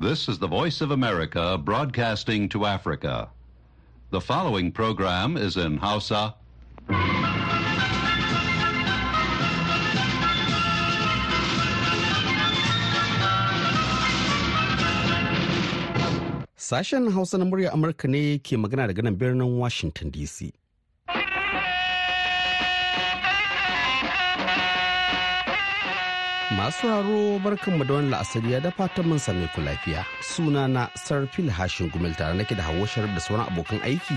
This is the Voice of America broadcasting to Africa. The following program is in Hausa. Sashen Hausa na murya Amurka ne ke magana daga nan birnin Washington DC. Masu haro barkanmu da wani la'asariya da fatan mun same ku lafiya. Suna na Sarfil Hashin Gumel tare nake da Hauwa Sharif da sauran abokan aiki.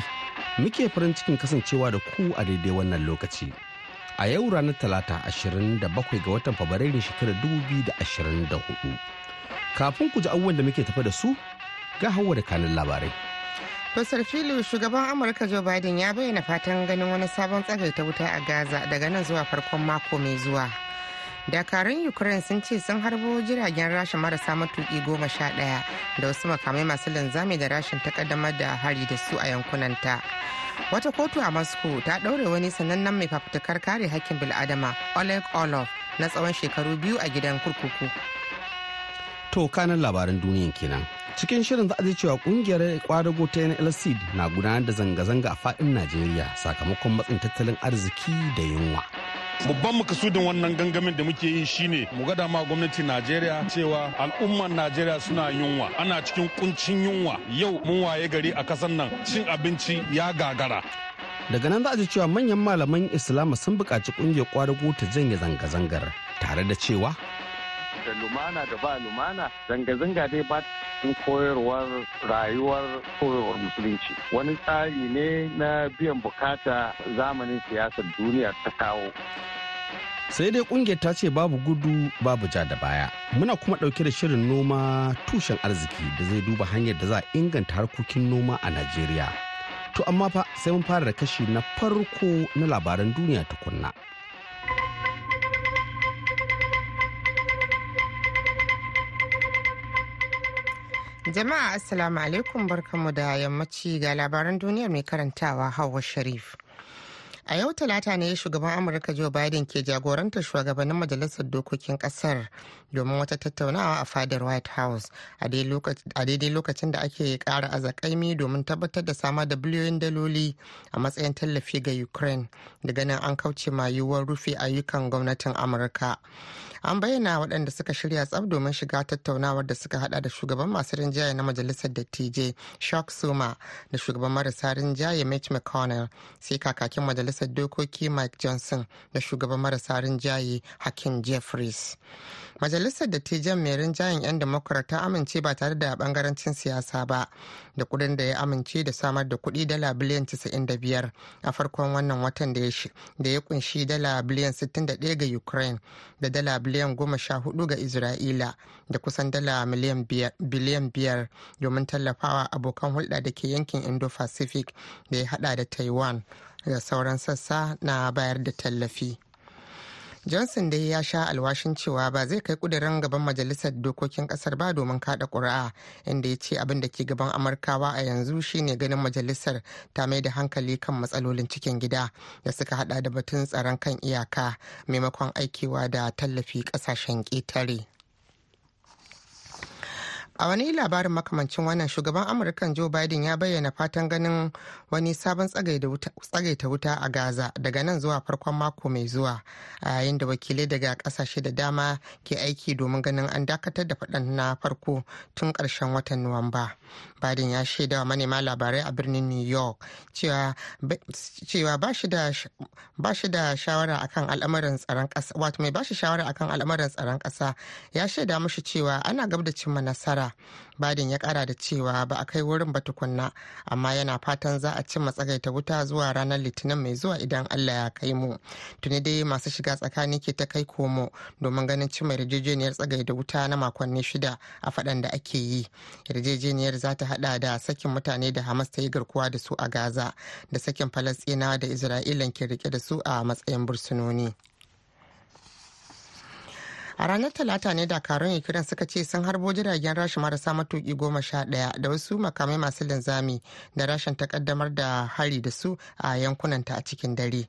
Muke farin cikin kasancewa da ku a daidai wannan lokaci. A yau ranar Talata 27 ga watan Fabrairu shekarar 2024. Kafin ku ji abubuwan da muke tafa da su ga Hauwa da kanin labarai. Basar filu shugaban Amurka Joe Biden ya bayyana fatan ganin wani sabon tsagaita wuta a Gaza daga nan zuwa farkon mako mai zuwa. Dakarun ukraine sun ce sun harbo jiragen rashin marasa matuki goma sha ɗaya da wasu makamai masu linzami da rashin takaddamar da hari da su a yankunanta wata kotu a moscow ta ɗaure wani sanannen mai fafutukar kare hakkin bil'adama oleg olov na tsawon shekaru biyu a gidan kurkuku To kanan labaran duniyan kenan. Cikin shirin za a ji cewa ƙungiyar kwadago ta NLC na gudanar da zanga-zanga a faɗin Najeriya sakamakon matsin tattalin arziki da yunwa. Babban makasudin wannan gangamin da muke yi shine mu ga dama gwamnati najeriya cewa al'umman najeriya suna yunwa. Ana cikin kuncin yunwa. Yau mun waye gari a kasan nan cin abinci ya gagara. Daga nan za a ji cewa manyan malaman Islama sun buƙaci ƙungiyar kwadago ta janye zanga-zangar tare da cewa da lumana da ba lumana. Zanga-zanga dai ba cikin koyarwar rayuwar koyarwar musulunci. Wani tsari ne na biyan buƙata zamanin siyasar duniya ta kawo. Sai dai ƙungiyar ta ce babu gudu babu ja da baya. Muna kuma ɗauke da shirin noma tushen arziki da zai duba hanyar da za a inganta harkokin noma a najeriya. To amma fa sai mun fara da kashi na farko na labaran duniya tukunna. Jama'a assalamu alaikum. Barkanmu da yammaci ga labaran duniyar mai karantawa hawa sharif. A yau talata ne shugaban amurka joe biden ke jagorantar shugabannin majalisar dokokin ƙasar domin wata tattaunawa a fadar white house a daidai lokacin da ake kara azakaimi domin tabbatar da samar da biliyoyin daloli a matsayin tallafi ga ukraine. Daga nan an kauce ma yiwuwar rufe ayyukan gwamnatin amurka. An bayyana waɗanda suka shirya tsab domin shiga tattaunawar da suka hada da shugaban masu rinjaye na majalisar dattijai shock suma da shugaban marasa rinjaye mitch mcconnell sai kakakin majalisar dokoki mike johnson da shugaban marasa rinjaye hakim jeffries. Majalisar dattijan mai rinjayen 'yan democrat ta amince ba tare da bangarancin siyasa ba da kuɗin da ya amince da samar da kuɗi dala biliyan 95 a farkon wannan watan da ya ƙunshi dala biliyan 61 ga ukraine da dala biliyan 14 ga isra'ila da kusan dala biliyan 5 domin tallafawa abokan hulɗa da ke yankin indo-pacific da ya hada da taiwan da sauran sassa na bayar da tallafi. Johnson dai ya sha alwashin cewa ba zai kai kudirin gaban majalisar dokokin ƙasar ba domin kada ƙuri'a inda ya ce abin da ke gaban amurkawa a yanzu shine ganin majalisar ta mai da hankali kan matsalolin cikin gida da suka hada da batun tsaron kan iyaka maimakon aikewa da tallafi ƙasashen ƙetare. A wani labarin makamancin wannan shugaban amurkan joe biden ya bayyana fatan ganin wani sabon tsagaita wuta a gaza daga nan zuwa farkon mako mai zuwa a yayin da wakilai daga ƙasashe da dama ke aiki domin ganin an dakatar da faɗan na farko tun ƙarshen watan nuwamba. Biden ya shaida wa manema labarai a birnin new york cewa ba shi da shawara akan al'amarin tsaron ƙasa wato mai ba shi shawara akan al'amarin tsaron ƙasa ya shaida mushi cewa ana gab da cimma nasara. Biden ya kara da cewa ba a kai wurin ba tukunna amma yana fatan za a cimma tsagaita wuta zuwa ranar litinin mai zuwa idan Allah ya kai mu. Tuni dai masu shiga tsakani ke ta kai komo domin ganin cimma yarjejeniyar tsagaita wuta na makonni shida a faɗan da ake yi. Yarjejeniyar za ta hada da sakin mutane da Hamas ta yi garkuwa da su a Gaza da sakin Falasɗinawa da Isra'ilan ke riƙe da su a matsayin bursunoni. A ranar talata ne dakarun ukraine suka ce sun harbo jiragen rasha marasa matuki goma sha ɗaya da wasu makamai masu linzami da rashin takaddamar da hari da su a yankunanta a cikin dare.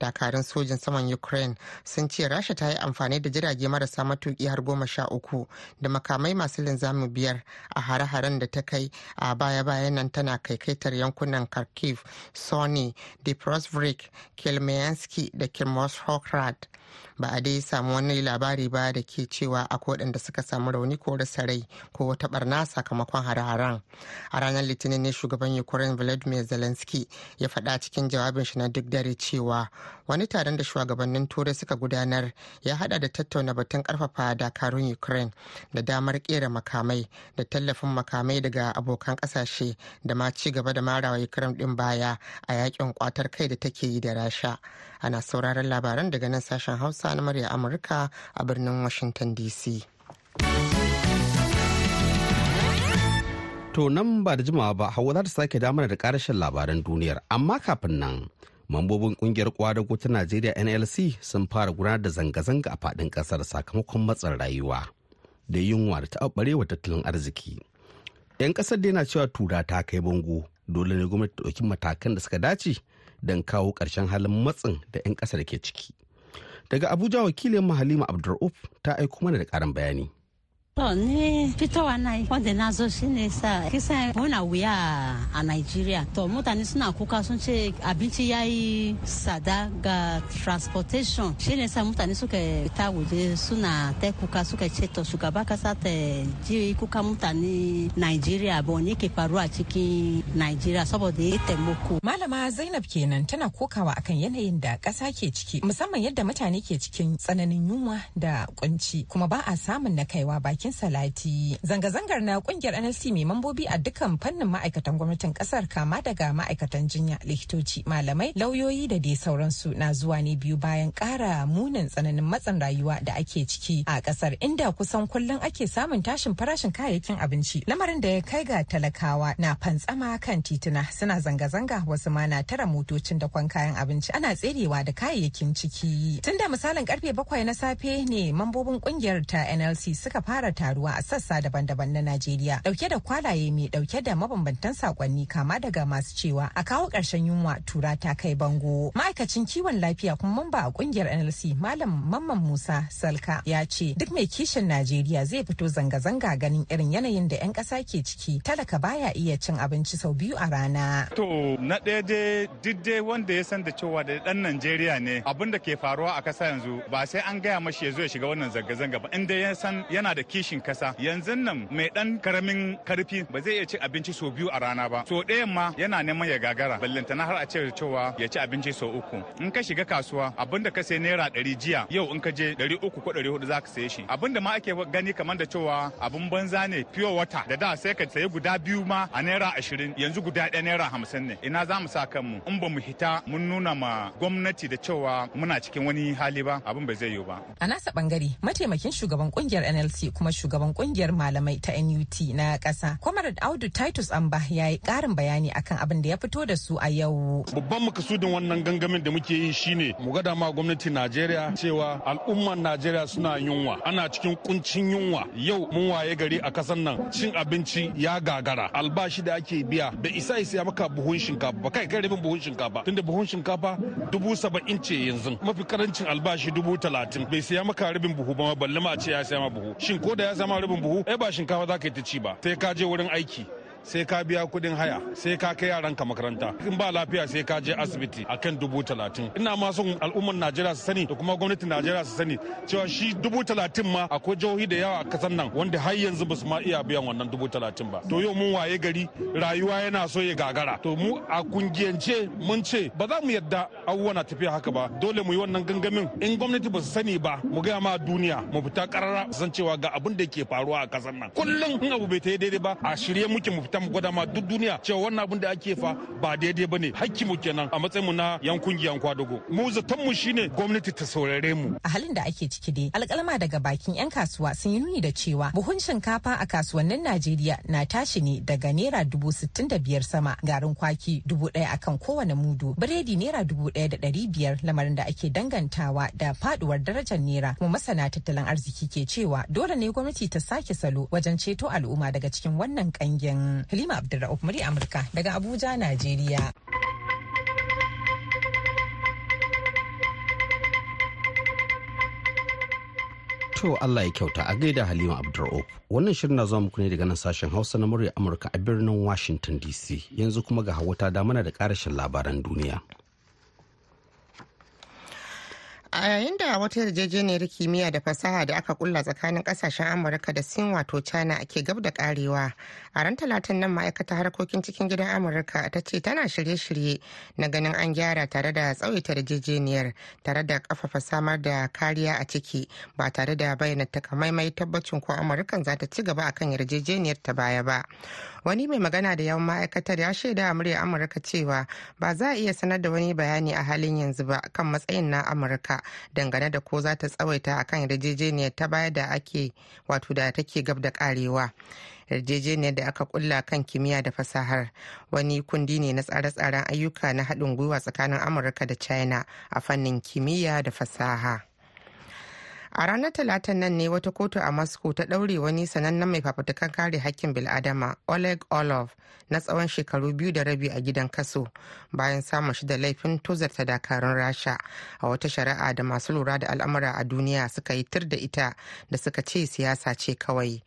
Dakarun sojin saman ukraine sun ce rasha ta yi amfani da jirage marasa matuki har goma sha uku da makamai masu linzami biyar a hare-haren da ta kai a baya-bayan nan tana kaikaitar yankunan kharkiv sony dnipropetrovsk kelmianski da kirmoshrad ba a dai samu wani labari ba da ke cewa akwai waɗanda suka samu rauni ko rasa rai ko wata barna sakamakon hare-haren. A ranar litinin ne shugaban ukraine vladimir zelensky ya faɗa cikin jawabin shi na duk dare cewa wani taron da shugabannin turai suka gudanar ya hada da tattauna batun ƙarfafa dakarun ukraine da damar kera makamai da tallafin makamai daga abokan ƙasashe da ma ci gaba da marawa ukraine din baya a yaƙin kwatar kai da take yi da rasha. Ana sauraron labaran daga nan sashen hausa na murya amurka a birnin washington dc To nan ba da jimawa ba hawa za ta sake damar da karashin labaran duniyar. Amma kafin nan mambobin ƙungiyar kwadago ta Najeriya NLC sun fara gudanar da zanga-zanga a faɗin ƙasar sakamakon matsin rayuwa da yunwa da taɓarewa tattalin arziki. 'Yan ƙasar da yana cewa tura ta kai bango. Dole ne gwamnati ta ɗauki matakan da suka dace don kawo ƙarshen halin matsin da 'yan ƙasar ke ciki. Daga Abuja wakilin Halima Abdulrauf ta aiko mana da ƙarin bayani. To ni fitowa na yi wanda na zo shi ne sa kisan muna wuya a Nigeria. To mutane suna kuka sun ce abinci ya yi sada ga transportation. Shi ne sa mutane suka fita waje suna ta kuka suka ce to shugaba kasa ta ji kuka mutane Nigeria ba wani ke faruwa cikin Nigeria saboda ya taimako. Malama Zainab kenan tana kokawa akan yanayin da ƙasa ke ciki musamman yadda mutane ke cikin tsananin yunwa da kunci kuma ba a samun na kaiwa baki bakin salati. Zanga-zangar na ƙungiyar nlc mai mambobi a dukkan fannin ma'aikatan gwamnatin ƙasar kama daga ma'aikatan jinya likitoci malamai lauyoyi da dai sauransu na zuwa ne biyu bayan kara munin tsananin matsin rayuwa da ake ciki a ƙasar inda kusan kullum ake samun tashin farashin kayayyakin abinci. Lamarin da ya kai ga talakawa na fantsama kan tituna suna zanga-zanga wasu ma na tara motocin da kwan kayan abinci ana tserewa da kayayyakin ciki. Tunda misalin ƙarfe bakwai na safe ne mambobin ƙungiyar ta nlc suka fara taruwa a sassa daban-daban na Najeriya ɗauke da kwalaye mai ɗauke da mabambantan saƙonni kama daga masu cewa a kawo ƙarshen yunwa tura ta kai bango. Ma'aikacin kiwon lafiya kuma mamba a ƙungiyar NLC Malam Mamman Musa Salka ya ce duk mai kishin Najeriya zai fito zanga-zanga ganin irin yanayin da 'yan ƙasa ke ciki talaka baya iya cin abinci sau biyu a rana. To na ɗaya dai duk dai wanda ya san da cewa da ɗan Najeriya ne abin da ke faruwa a ƙasa yanzu ba sai an gaya mashi ya zo ya shiga wannan zanga-zanga ba inda ya san yana da kishin kishin kasa. Yanzu nan mai dan ƙaramin ƙarfi ba zai iya ci abinci sau biyu a rana ba. So ɗayan ma yana neman ya gagara. Ballantana har a ce cewa ya ci abinci sau uku. In ka shiga kasuwa abin da ka sai naira ɗari jiya yau in ka je ɗari uku ko ɗari huɗu za ka saye shi. Abin da ma ake gani kamar da cewa abin banza ne pure water. Da da sai ka sayi guda biyu ma a naira ashirin yanzu guda ɗaya naira hamsin ne. Ina za mu sa kanmu? In ba mu hita mun nuna ma gwamnati da cewa muna cikin wani hali ba abin bai zai yiwu ba. A nasa ɓangare mataimakin shugaban ƙungiyar nlc kuma shugaban ƙungiyar malamai ta NUT na ƙasa. Comrade Audu Titus Amba ya yi ƙarin bayani akan abin da ya fito da su a yau. Babban makasudin wannan gangamin da muke yi shine mu gada ma gwamnati Najeriya cewa al'ummar Najeriya suna yunwa. Ana cikin kuncin yunwa. Yau mun waye gari a kasan nan cin abinci ya gagara. Albashi da ake biya da isa isa maka buhun shinkafa ba kai kai rabin buhun shinkafa tunda buhun shinkafa dubu saba'in ce yanzu mafi ƙarancin albashi dubu talatin bai siya maka rabin buhu ba balle ma a ce ya siya ma buhu shin ko da ya sama rabin buhu ai ba shinkafa za ka yi ta ci ba sai ka je wurin aiki. Sai ka biya kuɗin haya sai ka kai yaranka makaranta. In ba lafiya sai ka je asibiti akan dubu talatin. Ina ma son al'ummar najeriya su sani da kuma gwamnatin najeriya su sani cewa shi dubu talatin ma akwai jihohi da yawa a ƙasar nan wanda har yanzu ba su ma iya biyan wannan dubu talatin ba. To yau mun waye gari rayuwa yana so ya gagara. To mu a kungiyance mun ce ba za mu yadda abubuwa na tafiya haka ba. Dole mu yi wannan gangamin. In gwamnati ba su sani ba mu gaya ma duniya mu fita karara san cewa ga abin da ke faruwa a ƙasar nan. Kullum in abu bai ta daidai ba a shirye muke mu fita kamata mu gwada ma duk duniya cewa wannan abin da ake fa ba daidai ba ne mu kenan a matsayin mu na yan kungiyan kwadago. Mu zaton mu shine gwamnati ta saurare mu. A halin da ake ciki dai alƙalma daga bakin yan kasuwa sun yi nuni da cewa buhun shinkafa a kasuwannin Najeriya na tashi ne daga naira dubu sittin da biyar sama garin kwaki dubu ɗaya akan kowane mudu biredi naira dubu ɗaya da ɗari biyar lamarin da ake dangantawa da faduwar darajar naira. Kuma masana tattalin arziki ke cewa dole ne gwamnati ta sake salo wajen ceto al'umma daga cikin wannan halima abdulra'uf muri amurka daga abuja najeriya To Allah ya kyauta a gaida Halima Abdur'uf. Wannan shirin na zuwa muku ne daga nan sashen Hausa na murya Amurka a birnin Washington DC. Yanzu kuma ga hawa ta damana da karashin labaran duniya. A yayin da wata yarjejeniyar kimiyya da fasaha da aka kulla tsakanin ƙasashen amurka da sin wato china ke gab da karewa a ran talatin nan ma'aikata harkokin cikin gidan amurka ta ce tana shirye-shirye na ganin an gyara tare da tsawaita yarjejeniyar tare da kafafa samar da kariya a ciki ba tare da bayyana takamaimai tabbacin ko amurkan za ta ci gaba akan yarjejeniyar ta baya ba. Wani mai magana da yawan ma'aikatar ya shaida a murya amurka cewa ba za a iya sanar da wani bayani a halin yanzu ba kan matsayin na amurka dangane da ko za ta tsawaita akan yarjejeniyar ta baya da ake wato da take gab da karewa yarjejeniyar da aka kulla kan kimiyya da fasahar wani kundi ne na tsare-tsaren ayyuka na haɗin gwiwa tsakanin amurka da china a fannin kimiyya da fasaha. A ranar talatan nan ne wata kotu a moscow ta ɗaure wani sanannen mai fafutukan kare hakkin bil'adama oleg olov na tsawon shekaru biyu da rabi a gidan kaso bayan samun shi da laifin tozarta dakarun rasha a wata shari'a da masu lura da al'amura a duniya suka yi tir da ita da suka ce siyasa ce kawai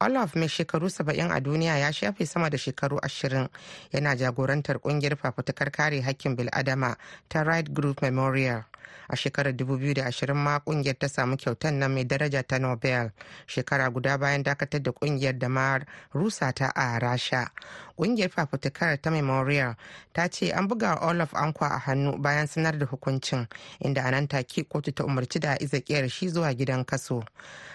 Olaf mai shekaru 70 a duniya ya shafe sama da shekaru 20 yana jagorantar ƙungiyar fafutukar kare hakkin bil'adama ta Right Group Memorial. A shekarar 2020 ma ƙungiyar ta samu kyautar nan mai daraja ta Nobel shekara guda bayan dakatar da ƙungiyar da ma rusa ta a Rasha. Kungiyar fafutukar ta Memorial ta ce an buga Olaf Ankwa a hannu bayan sanar da hukuncin inda a nan take kotu ta umarci da izakiyar shi zuwa gidan kaso.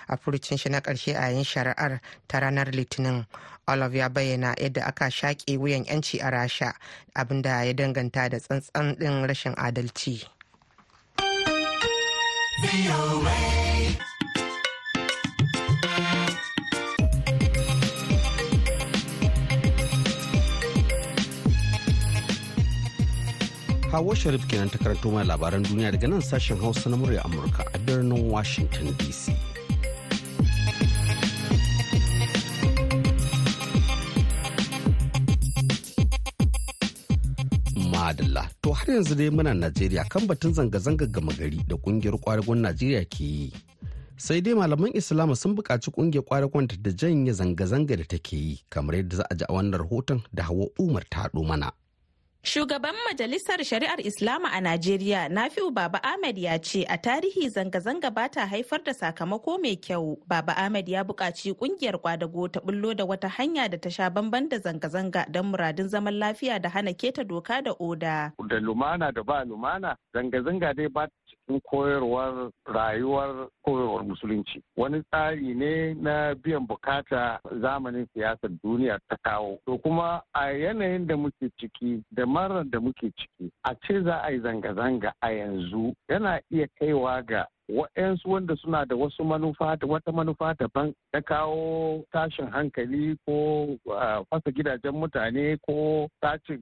a furucin shi na ƙarshe a yin shari'ar ta ranar litinin olive ya bayyana yadda aka shaƙe wuyan 'yanci a rasha abin da ya danganta da tsantsan ɗin rashin adalci Hawa Sharif kenan ta karanto mai labaran duniya daga nan sashen Hausa na murya Amurka a birnin Washington DC. Har yanzu dai muna Najeriya kan batun zanga-zanga gama gari da ƙungiyar kwadagon Najeriya ke yi. Sai dai malaman Islama sun buƙaci ƙungiyar kwadagon da janye zanga-zanga da take yi kamar yadda za a ji a wannan rahoton da Hawa Umar ta mana. Shugaban Majalisar Shari'ar Islama a Najeriya, Nafi'u Baba Ahmed ya ce a tarihi zanga-zanga ba ta haifar da sakamako mai kyau. Baba Ahmed ya buƙaci ƙungiyar kwadago ta bullo da wata hanya da ta sha bamban da zanga-zanga don muradin zaman lafiya da hana keta doka da oda. Da lumana da ba lumana, zanga-zanga dai ba cikin koyarwar rayuwar koyarwar musulunci. Wani tsari ne na biyan buƙata zamanin siyasar duniya ta kawo. To kuma a yanayin da muke ciki da marar da muke ciki a ce za a yi zanga-zanga a yanzu yana iya kaiwa ga waɗansu wanda suna da wasu manufa da wata manufa daban na kawo tashin hankali ko fasa gidajen mutane ko tashin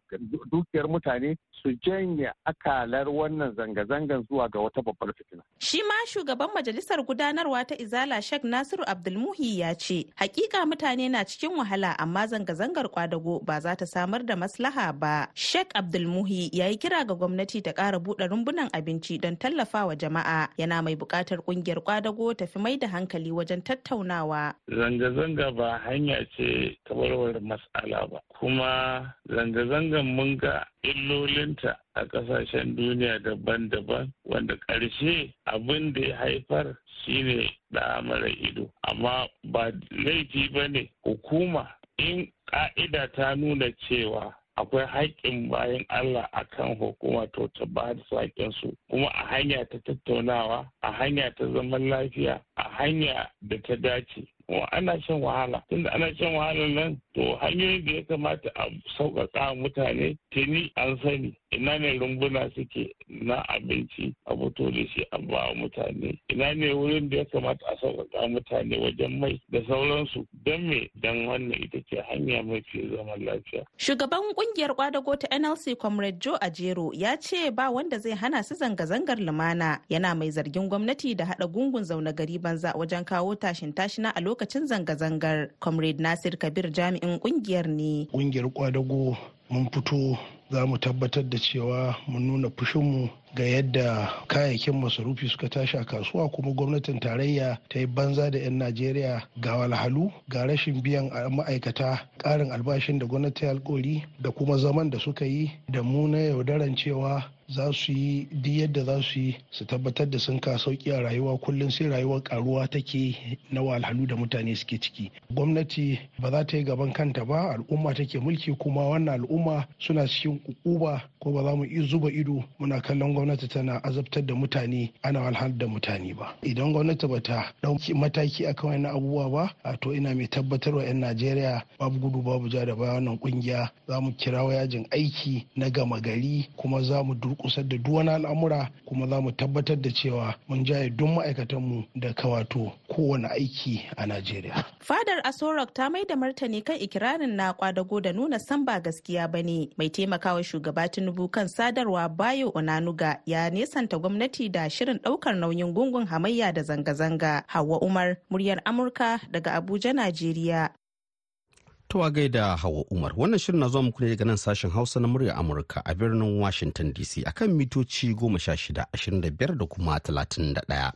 dukiyar mutane su janye akalar wannan zanga-zangan zuwa ga wata babbar fitina. Shi ma shugaban majalisar gudanarwa ta Izala Sheikh Nasiru Abdulmuhi ya ce, hakika mutane na cikin wahala amma zanga-zangar kwadago ba za ta samar da maslaha ba. Sheikh Abdulmuhi ya yi kira ga gwamnati ta ƙara buɗe rumbunan abinci don tallafawa jama'a yana mai buƙatar ƙungiyar kwadago ta fi mai da hankali wajen tattaunawa. Zanga-zanga ba hanya ce ta warware matsala ba. Kuma zanga-zangan mun ga illolinta a ƙasashen duniya daban-daban wanda ƙarshe abin da ya haifar shine da mara ido. Amma ba laifi ba ne hukuma in ƙa'ida ta nuna cewa akwai haƙƙin bayan Allah a kan hukuma to ta ba da su kuma a hanya ta tattaunawa a hanya ta zaman lafiya a hanya da ta dace. Ana shan wahala tunda ana shan wahala nan to hanyoyin da ya kamata a sauƙaƙa mutane tuni an sani ina ne rumbuna suke na abinci a fito da shi a ba mutane. Ina ne wurin da ya kamata a sauƙaƙa mutane wajen mai da sauransu. Don me? Don wannan ita ce hanya mafi zaman lafiya. Shugaban ƙungiyar kwadago ta NLC Comrade Joe Ajero ya ce ba wanda zai hana su zanga-zangar lumana. Yana mai zargin gwamnati da haɗa gungun zaune gari banza wajen kawo tashin tashina a lokacin zanga-zangar. Comrade Nasir Kabir jami'in ƙungiyar ne. Kungiyar kwadago mun fito za mu tabbatar da cewa mun nuna fushinmu ga yadda kayayyakin masarufi suka tashi a kasuwa kuma gwamnatin tarayya ta yi banza da 'yan najeriya ga walhalu ga rashin biyan ma'aikata ƙarin albashin da gwamnati alkoli da kuma zaman da suka yi da mu na yaudaran cewa za su yi duk yadda za su yi su tabbatar da sun ka sauƙi a rayuwa kullum sai rayuwar karuwa take na walhalu da mutane suke ciki. Gwamnati ba za ta yi gaban kanta ba al'umma take mulki kuma wannan al'umma suna cikin ukuba ko ba za mu iya zuba ido muna kallon gwamnati tana azabtar da mutane ana walhal da mutane ba. Idan gwamnati ba ta ɗauki mataki akan wannan abubuwa ba a to ina mai tabbatar wa 'yan najeriya babu gudu babu ja da baya wannan ƙungiya za mu kirawo yajin aiki na gama gari kuma za mu durkusar da duk wani al'amura kuma za mu tabbatar da cewa mun jaye duk ma'aikatanmu da kawato kowane aiki a najeriya. Fadar asorok ta mai da martani kan ikirarin na kwadago da nuna san ba gaskiya ba ne. Mai taimakawa shugaba tinubu kan sadarwa bayo onanuga ya nesanta gwamnati da shirin ɗaukar nauyin gungun hamayya da zanga-zanga. Hawa umar muryar amurka daga abuja najeriya. To gaida Hawa Umar wannan shirin na zuwa muku ne daga nan sashen Hausa na murya Amurka a birnin Washington DC akan mitoci goma sha shida ashirin da biyar da kuma talatin da ɗaya.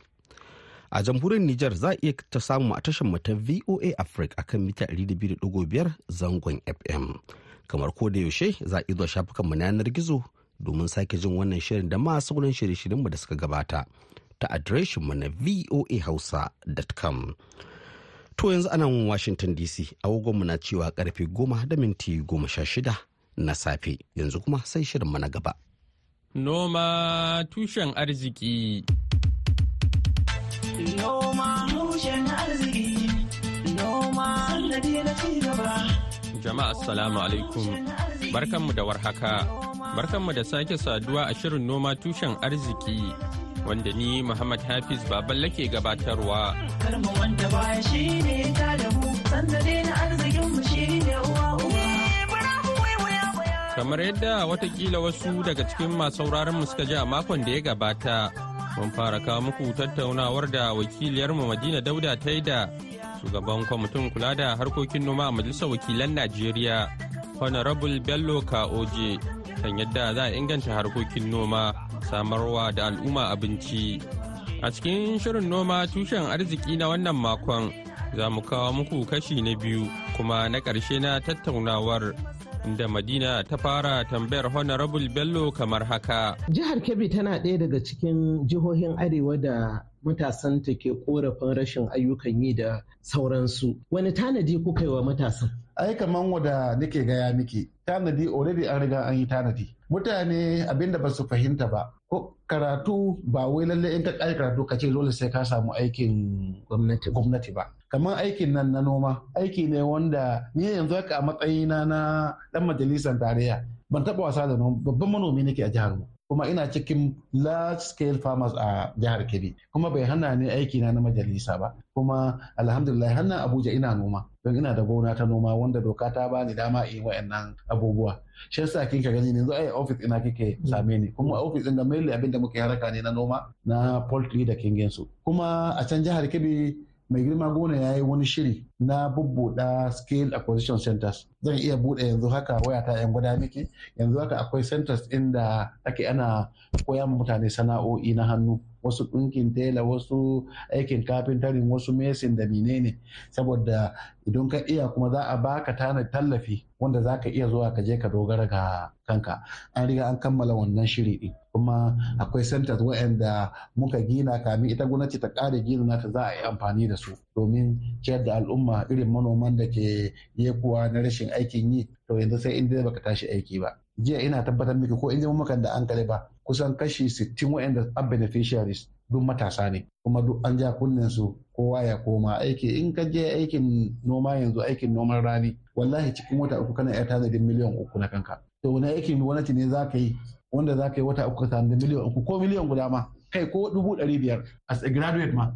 A jamhuriyar Nijar za a iya ta samu a tashar mu ta VOA Africa akan mita ɗari da biyu da biyar zangon FM. Kamar ko da yaushe za a iya shafukan mu na yanar gizo domin sake jin wannan shirin da ma sauran shirye-shiryen mu da suka gabata ta adireshin mu na voahausa.com. To yanzu a nan Washington DC agogonmu na cewa ƙarfe goma da minti goma sha shida na safe yanzu kuma sai shirin na gaba. Noma tushen arziki. Noma tushen arziki. Noma sannadi na cigaba. Jama'a assalamu alaikum. Barkanmu da warhaka. Barkanmu da sake saduwa a shirin noma tushen arziki. Wanda ni Muhammad Hafiz Baballe ke gabatarwa. wanda baya shi ne ta da mu, na arzikin mu shi ne uwa Kamar yadda wataƙila wasu daga cikin masu mu suka ji a makon da ya gabata, mun fara kawo muku tattaunawar da wakiliyarmu Madina Dauda ta yi da shugaban kwamitin kula da harkokin noma a Majalisar Wakilan Najeriya, Honorable Bello Kaoje, kan yadda za a inganta harkokin noma. Samarwa da al'umma abinci. A cikin shirin noma tushen arziki na wannan makon za mu kawo muku kashi na biyu kuma na ƙarshe na tattaunawar inda Madina ta fara tambayar Honorable Bello kamar haka. Jihar Kebbi tana ɗaya daga cikin jihohin Arewa da matasan ta ke korafin rashin ayyukan yi da sauransu. Wani tanadi kuka yi wa matasan? Ai kaman wada nake gaya miki tanadi already an riga an yi tanadi. Mutane abin da ba su fahimta ba karatu ba wai lalle in ka kai karatu ka ce dole sai ka samu aikin gwamnati ba. kamar aikin nan na noma aiki ne wanda ni yanzu haka a matsayina na dan majalisar tarayya ban taba wasa da noma babban manomi nake a jihar mu. Kuma ina cikin large scale farmers a jihar Kebbi. Kuma bai hana ni aiki na na majalisa ba. Kuma alhamdulillah hannun Abuja ina noma. Don ina da gona ta noma wanda doka ta bani dama in wayannan abubuwa. Shi yasa kika gani yanzu ai office ina kike same ni. Kuma office din da mainly abin da muke haraka ne na noma na poultry da kingin su. Kuma a can jihar Kebbi mai girma gona ya yi wani shiri na bubbuɗa scale acquisition centers. Zan iya buɗe yanzu haka wayata yan gwada miki. Yanzu haka akwai centers inda ake ana koya mutane sana'o'i na hannu. Wasu ɗinkin tela wasu aikin kafintarin wasu mesin da menene. Saboda idan ka iya kuma za a baka tana tallafi wanda za ka iya zuwa ka je ka dogara ga kanka. An riga an kammala wannan shiri ɗin. Kuma akwai centers waɗanda muka gina kamin ita gwamnati ta ƙara gina nata za a yi amfani da su domin ciyar da al'umma irin manoman da ke yekuwa na rashin aikin yi. To yanzu sai inda baka tashi aiki ba. Jiya ina tabbatar miki ko in ji makan da an kare ba kusan kashi 60 wa'anda a beneficiaries duk matasa ne. Kuma duk an ja kunnen su kowa ya koma aiki. In ka je aikin noma yanzu aikin noman rani wallahi cikin wata uku kana iya tanadin miliyan uku na kanka. To wani aikin gwamnati ne za ka yi wanda za ka yi wata uku tanadin miliyan uku ko miliyan guda ma? Kai ko dubu ɗari biyar as a graduate ma.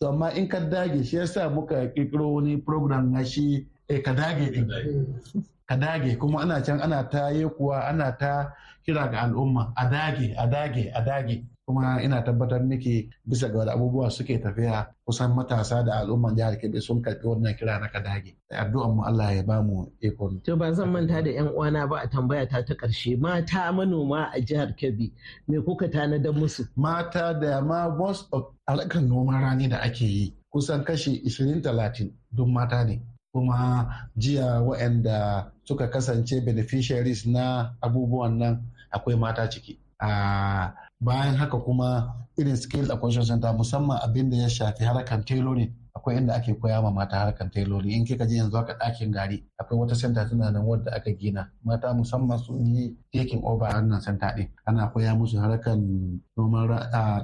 To amma in ka dage shi yasa muka kirkiro wani program na shi eh, ka dage din. Ka dage kuma ana can ana ta kuwa ana ta kira ga al'umma a dage a dage a dage. Kuma ina tabbatar miki bisa ga abubuwa suke tafiya kusan matasa da al'umman jihar Kebbi sun karɓi wannan kira na ka dage. Addu'an mu Allah ya ba mu ikon To ba zan manta da yan uwana ba a tambaya ta ta ƙarshe. Mata manoma a jihar Kebbi me kuka tanadar musu? mata da ma most of alakan noman rani da ake yi kusan kashi 20-30 duk mata ne. Kuma jiya waɗanda suka kasance beneficiaries na abubuwan nan akwai mata ciki. A bayan haka kuma irin skill acquisition center musamman abin da ya shafi harkar tailoring akwai inda ake koya ma mata harkar tailoring. In kika je yanzu aka ɗakin gari akwai wata center tana nan wadda aka gina. Mata musamman sun yi taking over wannan center ɗin. Ana koya musu harkar noman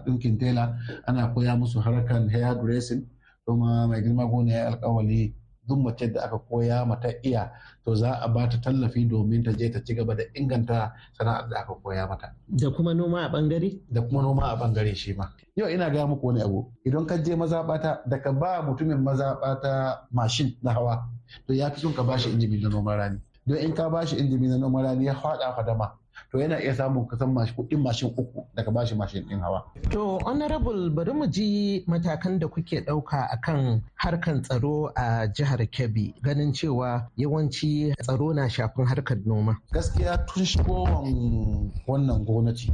ɗinkin tela. Ana koya musu harkar hair dressing. Kuma mai girma gona ya alkawali duk mace da aka koya mata iya to za a ba ta tallafi domin ta je ta ci gaba da inganta sana'ar da aka koya mata. Da kuma noma a ɓangare? Da kuma noma a ɓangare shi ma. Yau ina gaya muku wani abu idan ka je mazaɓata da ka ba mutumin mazaɓata mashin na hawa to ya fi son ka bashi injimi na noman rani. Don in ka bashi injimi na noman rani ya faɗa fadama to yana iya samun kasan kuɗin mashin uku daga bashi mashin ɗin hawa. To honorable bari mu ji matakan da kuke ɗauka akan harkan tsaro a jihar Kebbi ganin cewa yawanci tsaro na shafin harkar noma. Gaskiya tun shigowar wannan gwamnati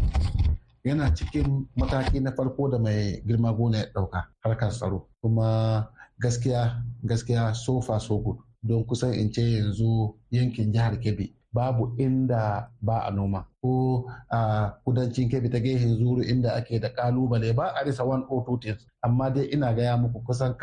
yana cikin mataki na farko da mai girma gona ya ɗauka harkar tsaro kuma gaskiya gaskiya so far so good don kusan in ce yanzu yankin jihar Kebbi babu inda ba a noma. Ko a kudancin kebbi ta gefen zuru inda ake da ƙalubale ba a risa one or two things amma dai ina gaya muku kusan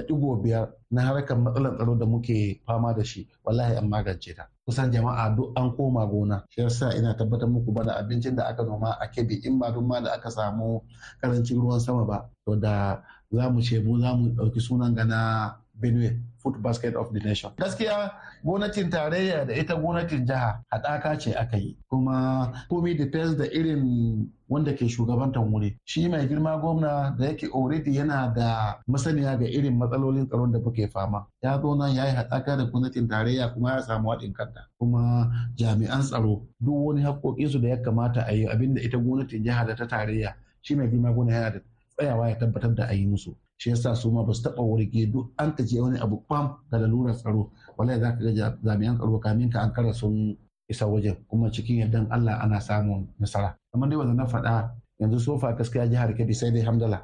ɗigo biyar na harkar matsalar tsaro da muke fama da shi wallahi an magance ta. Kusan jama'a duk an koma gona. Shi yasa ina tabbatar muku ba da abincin da aka noma a kebbi in ba ma da aka samu ƙarancin ruwan sama ba. To da za mu ce mu za mu ɗauki sunan gana benue food basket of the nation. Gaskiya gwamnatin tarayya da ita gwamnatin jiha haɗaka ce aka yi. Kuma komi depends da irin wanda ke shugabantar wuri. Shi mai girma gwamna da yake already yana da masaniya ga irin matsalolin tsaron da muke fama. Ya zo nan ya yi haɗaka da gwamnatin tarayya kuma ya samu haɗin kanta. Kuma jami'an tsaro duk wani haƙoƙinsu da ya kamata a yi abin da ita gwamnatin jiha da ta tarayya shi mai girma gwamna yana da tsayawa ya tabbatar da a yi musu. Shi yasa su ma ba su taɓa wurge duk an ka je wani abu kwam da lalurar tsaro. Wallahi za ka ga jami'an tsaro kamin ka an kara sun isa wajen kuma cikin yardan Allah ana samun nasara. Kamar dai wanda na faɗa yanzu sofa gaskiya jihar Kebbi sai dai hamdala.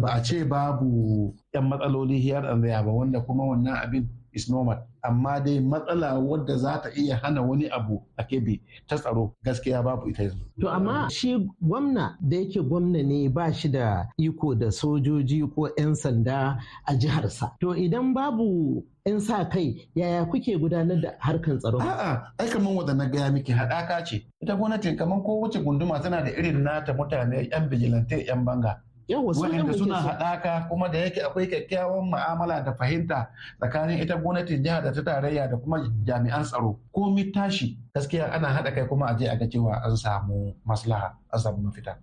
Ba a ce babu yan matsaloli hiyar an ba wanda kuma wannan abin is normal amma dai matsala wadda za ta iya hana wani abu a kebe ta tsaro gaskiya babu ita yanzu. To amma shi gwamna da yake gwamna ne ba shi da iko da sojoji ko 'yan sanda a jiharsa. To idan babu 'yan sa kai yaya kuke gudanar da harkan tsaro? A'a, ai kamar wadda na gaya miki haɗaka ce. Ita gwamnatin kamar ko wuce gunduma tana da irin nata mutane 'yan bijilante 'yan banga. Waɗanda suna haɗaka kuma da yake akwai kyakkyawan mu'amala da fahimta tsakanin ita gwamnatin jihar da ta tarayya da kuma jami'an tsaro. Komi tashi gaskiya ana haɗa kai kuma a je a ga cewa an samu maslaha an samu mafita.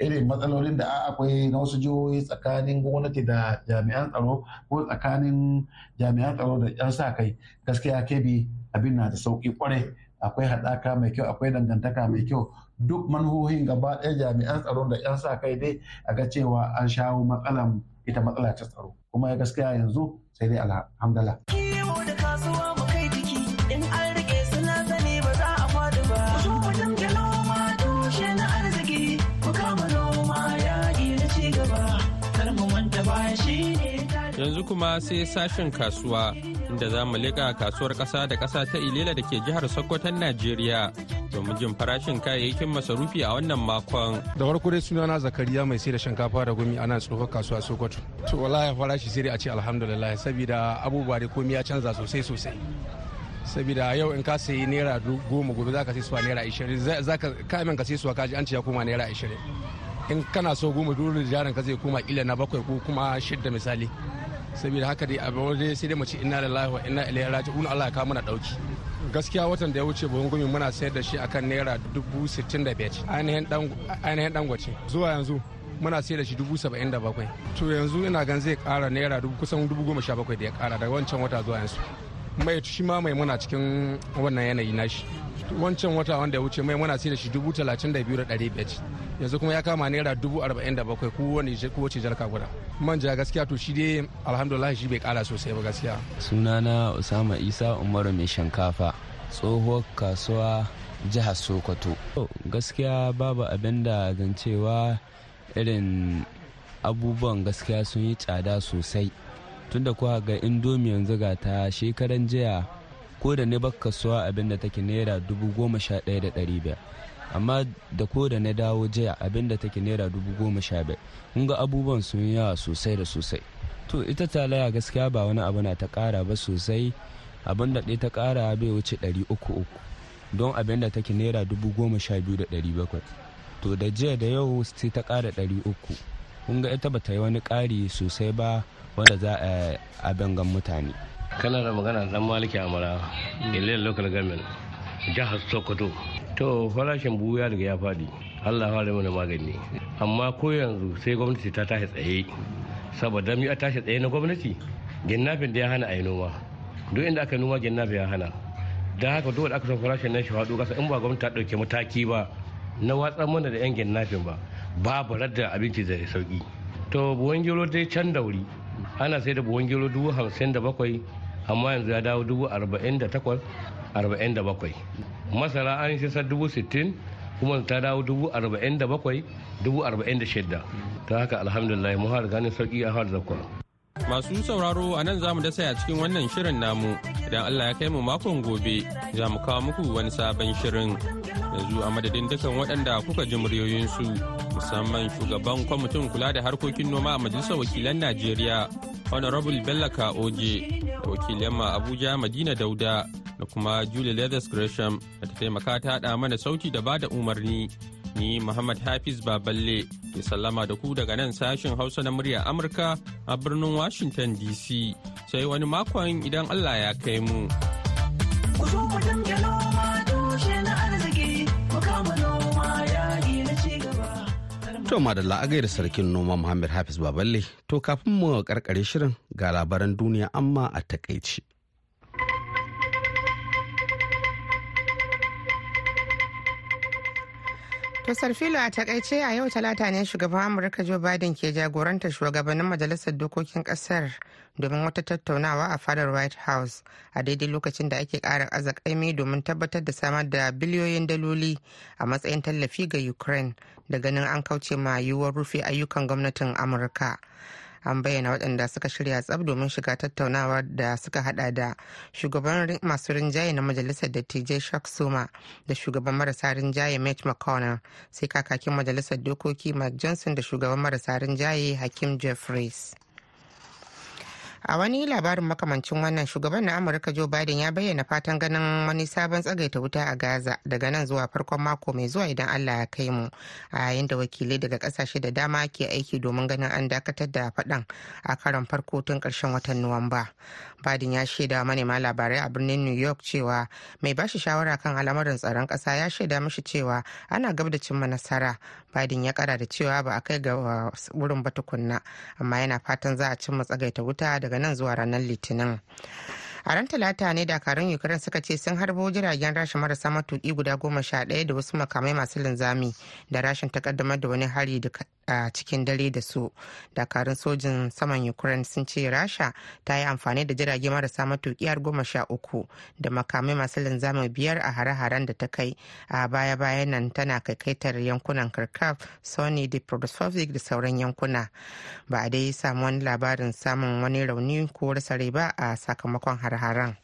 Irin matsalolin da akwai na wasu jihohi tsakanin gwamnati da jami'an tsaro ko tsakanin jami'an tsaro da 'yan sa kai gaskiya kebi abin na da sauƙi ƙwarai akwai haɗaka mai kyau akwai dangantaka mai kyau duk manhohin gaba ɗaya jami'an tsaron da 'yan sa kai dai a ga cewa an shawo matsalan ita matsala ta tsaro. Kuma ya gaskiya yanzu sai dai alhamdulillah. Yanzu kuma sai sashen kasuwa inda za mu leƙa kasuwar ƙasa da ƙasa ta Ilela da ke jihar Sokoton Najeriya. Domin jin farashin kayayyakin masarufi a wannan makon. Da farko dai sunana Zakariya mai sai da shinkafa da gumi a nan tsohon kasuwa Sokoto. To wallahi farashi sai dai a ce alhamdulillah saboda abubuwa da komai ya canza sosai sosai. saboda yau in ka sayi naira goma gobe za ka sai suwa naira ishirin za ka kamin ka sai suwa kaji an ce ya koma naira ishirin in kana so goma dole da jarin ka zai koma kila na bakwai ko kuma shidda misali saboda haka dai abu sai dai mu ce inna lillahi wa inna ilaihi raji'un Allah ya kawo mana ɗauki gaskiya watan da ya wuce buhun gumi muna sayar da shi akan naira dubu sittin da biyar ainihin dangwace zuwa yanzu muna sayar da shi dubu saba'in da bakwai. To yanzu ina gan zai kara naira kusan dubu goma sha bakwai da ya kara daga wancan wata zuwa yanzu. Mai shi ma mai muna cikin wannan yanayi nashi wancan wata wanda ya wuce mai muna sayar da shi dubu talatin da biyu da ɗari biyar yanzu kuma ya kama naira dubu arba'in da bakwai kowace jarka guda. Manja gaskiya to shi dai alhamdulillah shi bai kara sosai ba gaskiya. Sunana usama isa umaru mai shinkafa tsohuwar kasuwa jihar sokoto. Gaskiya babu abin da zancewa irin abubuwan gaskiya sun yi tsada sosai. Tunda kuwa ga indomi yanzu ga ta shekaran jiya ko da ne baka kasuwa abin da take naira dubu goma sha ɗaya da ɗari biyar. Amma da ko da na dawo jiya abin da take naira dubu goma sha biyar kun ga abubuwan sun yawa sosai da sosai. To ita talaya gaskiya ba wani abu na ta kara ba sosai. Abin da ta kara bai wuce ɗari uku uku. Don abin da take naira dubu goma sha biyu da ɗari bakwai. To da jiya da yau sai ta kara ɗari uku. Kun ga ita bata yi wani ƙari sosai ba wanda za a abin gan mutane. Kana da magana dan maliki amara ilil local government. Jihar sokoto. To farashin buhu ya riga ya faɗi. Allah fara mana magani. Amma ko yanzu sai gwamnati ta tashi tsaye. Saboda mi a tashi tsaye na gwamnati? Ginnafin da ya hana a yi noma. Duk inda aka noma ginnafin ya hana. Don haka duk da aka san farashin nan shi faɗo kasa in ba gwamnati ta ɗauke mataki ba na watsar mana da yan ginnafin ba babu radda abinci zai sauƙi to buwan gero dai can da wuri. Ana sai da buwan gero dubu hamsin da bakwai amma yanzu ya dawo dubu arba'in da takwas. Arba'in da bakwai. Masara an sisar dubu sittin kuma ta dawo dubu arba'in da bakwai dubu arba'in da shidda. Ta haka alhamdulillah mu har ganin sauƙi a har zakwa. Masu sauraro a nan za mu dasa a cikin wannan shirin namu. Idan Allah ya kai mu makon gobe za mu kawo muku wani sabon shirin. Yanzu a madadin dukan waɗanda kuka ji muryoyinsu musamman shugaban kwamitin kula da harkokin noma a majalisar wakilan Najeriya Honorable Bello Oje wakilan ma Abuja Madina Dauda. Da kuma Julie Leathers Gresham da ta taimaka ta haɗa mana sauti da ba da umarni ni Muhammad Hafiz Baballe ke sallama da ku daga nan sashin Hausa na murya Amurka a birnin Washington DC sai wani makon idan Allah ya kai mu. To madalla a gaida sarkin noma Muhammad Hafiz Baballe to kafin mu karkare shirin ga labaran duniya amma a takaici. To Sarfilo a taƙaice a yau talata ne shugaban Amurka Joe Biden ke jagorantar shugabannin majalisar dokokin ƙasar domin wata tattaunawa a fadar White House a daidai lokacin da ake ƙara azakaimi domin tabbatar da samar da biliyoyin daloli a matsayin tallafi ga Ukraine da ganin an kauce ma yiwuwar rufe ayyukan gwamnatin Amurka. An bayyana waɗanda suka shirya tsab domin shiga tattaunawa da suka hada da shugaban masu rinjaye na majalisar dattijai shak suma da shugaban marasa rinjaye mitch mcconnell sai kakakin majalisar dokoki mike johnson da shugaban marasa rinjaye hakim jeffries. A wani labarin makamancin wannan shugaban na amurka joe biden ya bayyana fatan ganin wani sabon tsagaita wuta a gaza daga nan zuwa farkon mako mai zuwa idan allah ya kai mu a yayin da wakilai daga ƙasashe da dama ke aiki domin ganin an dakatar da faɗan a karon farko tun ƙarshen watan nuwamba. Biden ya shaida manema labarai a birnin new york cewa mai bashi shawara kan al'amuran tsaron ƙasa ya shaida mishi cewa ana gab da cimma nasara. Biden ya kara da cewa ba a kai ga wurin ba tukunna amma yana fatan za a cimma tsagaita wuta daga nan zuwa ranar litinin. A ran talata ne dakarun ukraine suka ce sun harbo jiragen rasha marasa matuki guda goma sha ɗaya da wasu makamai masu linzami da rashin takaddamar da wani hari a cikin dare da su. Dakarun sojin saman ukraine sun ce rasha ta yi amfani da jirage marasa matuki har goma sha uku da makamai masu linzami biyar a hare-haren da ta kai. A baya-bayan nan tana kaikaitar yankunan kharkiv sony da da sauran yankuna. Ba a dai samu wani labarin samun wani rauni ko rasa ba a sakamakon har-haren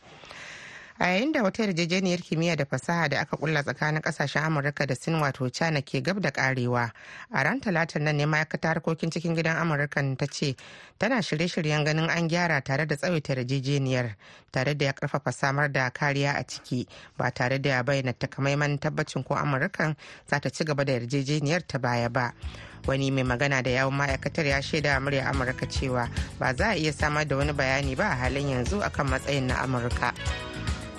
a yayin da wata yarjejeniyar kimiyya da fasaha da aka kulla tsakanin ƙasashen amurka da sin wato china ke gab da karewa a ran talatin nan ne ma'aikatar harkokin cikin gidan amurka ta ce tana shirye-shiryen ganin an gyara tare da tsawaita yarjejeniyar tare da ya ƙarfafa samar da kariya a ciki ba tare da ya bayyana takamaiman tabbacin ko amurkan za ta ci gaba da yarjejeniyar ta baya ba. Wani mai magana da yawon ma'aikatar ya shaida murya amurka cewa ba za a iya samar da wani bayani ba a halin yanzu akan matsayin na amurka.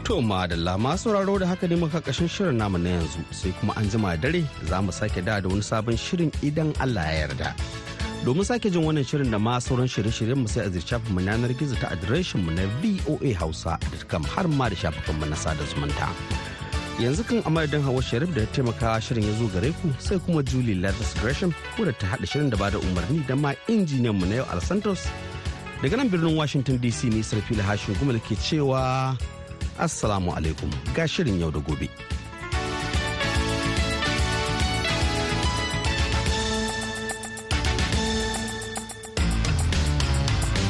To madalla masu sauraro da haka ne muka kashin shirin namu na yanzu sai kuma an jima dare za mu sake da da wani sabon shirin idan Allah ya yarda. Domin sake jin wannan shirin da ma sauran shirye-shiryen mu sai a zirce mu yanar gizo ta adireshin mu na VOA Hausa da kam har ma da shafukan mu na sada zumunta. Yanzu kan amadadin Hawa Sharif da ya taimaka shirin ya zo gare ku sai kuma Julie Lathis Gresham ko da ta haɗa shirin da ba da umarni da ma injiniyan mu na yau Al Santos. Daga nan birnin Washington DC ne Sarfila Hashin Gumal ke cewa Assalamu alaikum ga shirin yau da gobe.